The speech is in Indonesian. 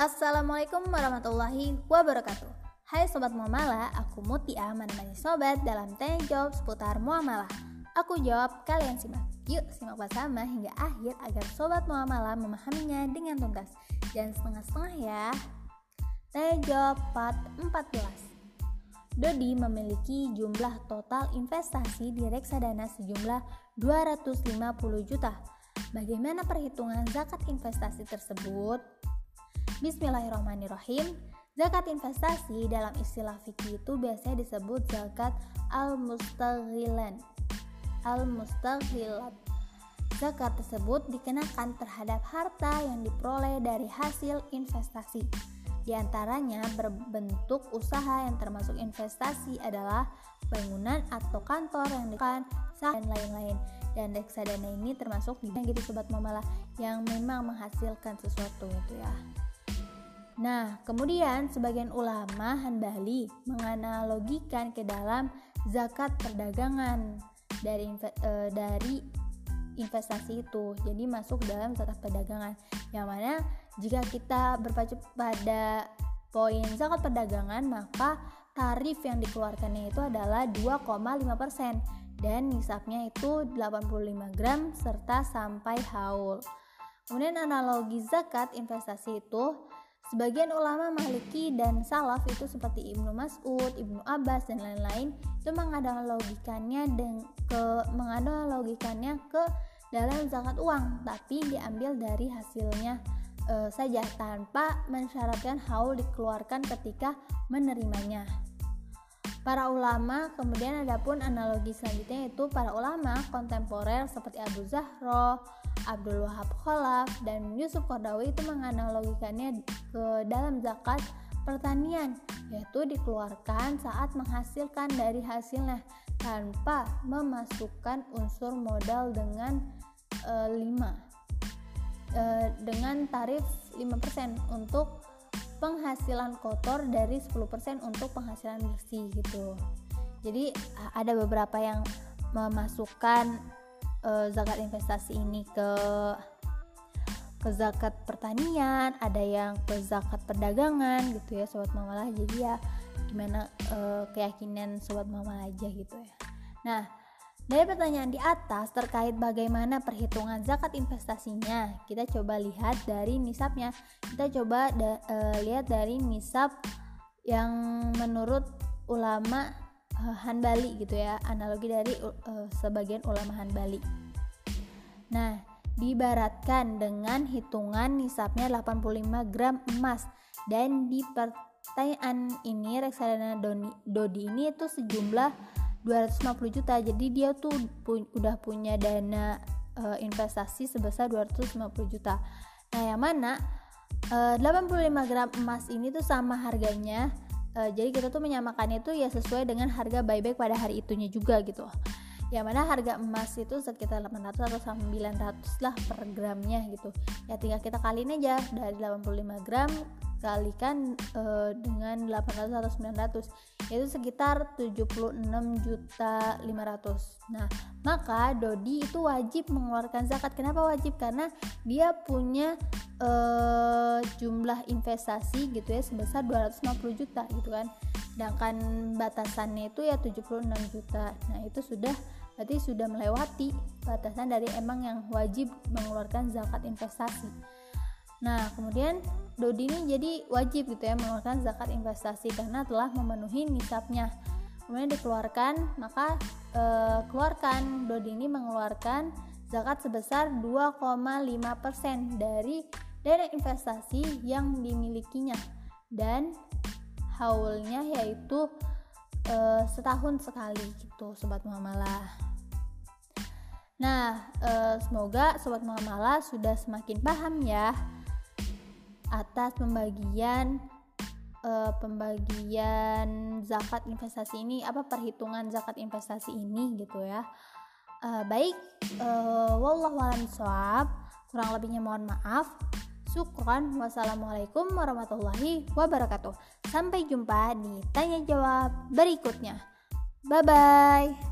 Assalamualaikum warahmatullahi wabarakatuh. Hai Sobat Muamalah, aku Mutia menemani Sobat dalam tanya jawab seputar muamalah. Aku jawab, kalian simak. Yuk simak bersama hingga akhir agar Sobat Muamalah memahaminya dengan tuntas. Jangan setengah-setengah ya. Tanya jawab part 14 Dodi memiliki jumlah total investasi di reksadana sejumlah 250 juta. Bagaimana perhitungan zakat investasi tersebut? Bismillahirrahmanirrahim. Zakat investasi dalam istilah fikih itu biasanya disebut zakat al-mustaghilan. Al-mustaghilat. Zakat tersebut dikenakan terhadap harta yang diperoleh dari hasil investasi. Di antaranya berbentuk usaha yang termasuk investasi adalah bangunan atau kantor yang dikan dan lain-lain. Dan reksadana ini termasuk di gitu sobat mamalah yang memang menghasilkan sesuatu itu ya. Nah, kemudian sebagian ulama Hanbali menganalogikan ke dalam zakat perdagangan dari e, dari investasi itu. Jadi masuk dalam zakat perdagangan. Yang mana jika kita berpacu pada poin zakat perdagangan, maka tarif yang dikeluarkannya itu adalah 2,5% dan nisabnya itu 85 gram serta sampai haul. Kemudian analogi zakat investasi itu Sebagian ulama Maliki dan Salaf itu seperti Ibnu Mas'ud, Ibnu Abbas dan lain-lain itu menganalogikannya dan ke menganalogikannya ke dalam zakat uang, tapi diambil dari hasilnya e, saja tanpa mensyaratkan haul dikeluarkan ketika menerimanya. Para ulama, kemudian ada pun analogi selanjutnya yaitu para ulama kontemporer seperti Abu Zahro, Abdul Wahab Khalaf dan Yusuf Qardawi itu menganalogikannya ke dalam zakat pertanian yaitu dikeluarkan saat menghasilkan dari hasilnya tanpa memasukkan unsur modal dengan e, 5 e, dengan tarif 5% untuk penghasilan kotor dari 10% untuk penghasilan bersih gitu. Jadi ada beberapa yang memasukkan uh, zakat investasi ini ke ke zakat pertanian, ada yang ke zakat perdagangan gitu ya sobat mamalah. Jadi ya gimana uh, keyakinan sobat mama aja gitu ya. Nah, dari pertanyaan di atas terkait bagaimana perhitungan zakat investasinya, kita coba lihat dari nisabnya. Kita coba da, uh, lihat dari nisab yang menurut ulama Hanbali gitu ya analogi dari uh, sebagian ulama Hanbali nah dibaratkan dengan hitungan nisabnya 85 gram emas. Dan di pertanyaan ini reksadana Doni, Dodi ini itu sejumlah 250 juta. Jadi dia tuh pu udah punya dana uh, investasi sebesar 250 juta. Nah yang mana uh, 85 gram emas ini tuh sama harganya uh, jadi kita tuh menyamakannya itu ya sesuai dengan harga buyback pada hari itunya juga gitu. Yang mana harga emas itu sekitar 800 atau 900 lah per gramnya gitu. Ya tinggal kita kaliin aja dari 85 gram kalikan uh, dengan 800 atau 900 itu sekitar 76 juta 500 nah maka Dodi itu wajib mengeluarkan zakat. Kenapa wajib? Karena dia punya uh, jumlah investasi gitu ya sebesar 250 juta gitu kan. Sedangkan batasannya itu ya 76 juta. Nah itu sudah berarti sudah melewati batasan dari emang yang wajib mengeluarkan zakat investasi Nah, kemudian Dodi ini jadi wajib gitu ya mengeluarkan zakat investasi karena telah memenuhi nisabnya. Kemudian dikeluarkan, maka e, keluarkan Dodi ini mengeluarkan zakat sebesar 2,5% dari dana investasi yang dimilikinya dan haulnya yaitu e, setahun sekali gitu sobat muamalah. Nah, e, semoga sobat muamalah sudah semakin paham ya atas pembagian uh, pembagian zakat investasi ini apa perhitungan zakat investasi ini gitu ya uh, baik uh, wallahualam soab kurang lebihnya mohon maaf Syukron. Wassalamualaikum warahmatullahi wabarakatuh. Sampai jumpa di tanya jawab berikutnya. Bye bye.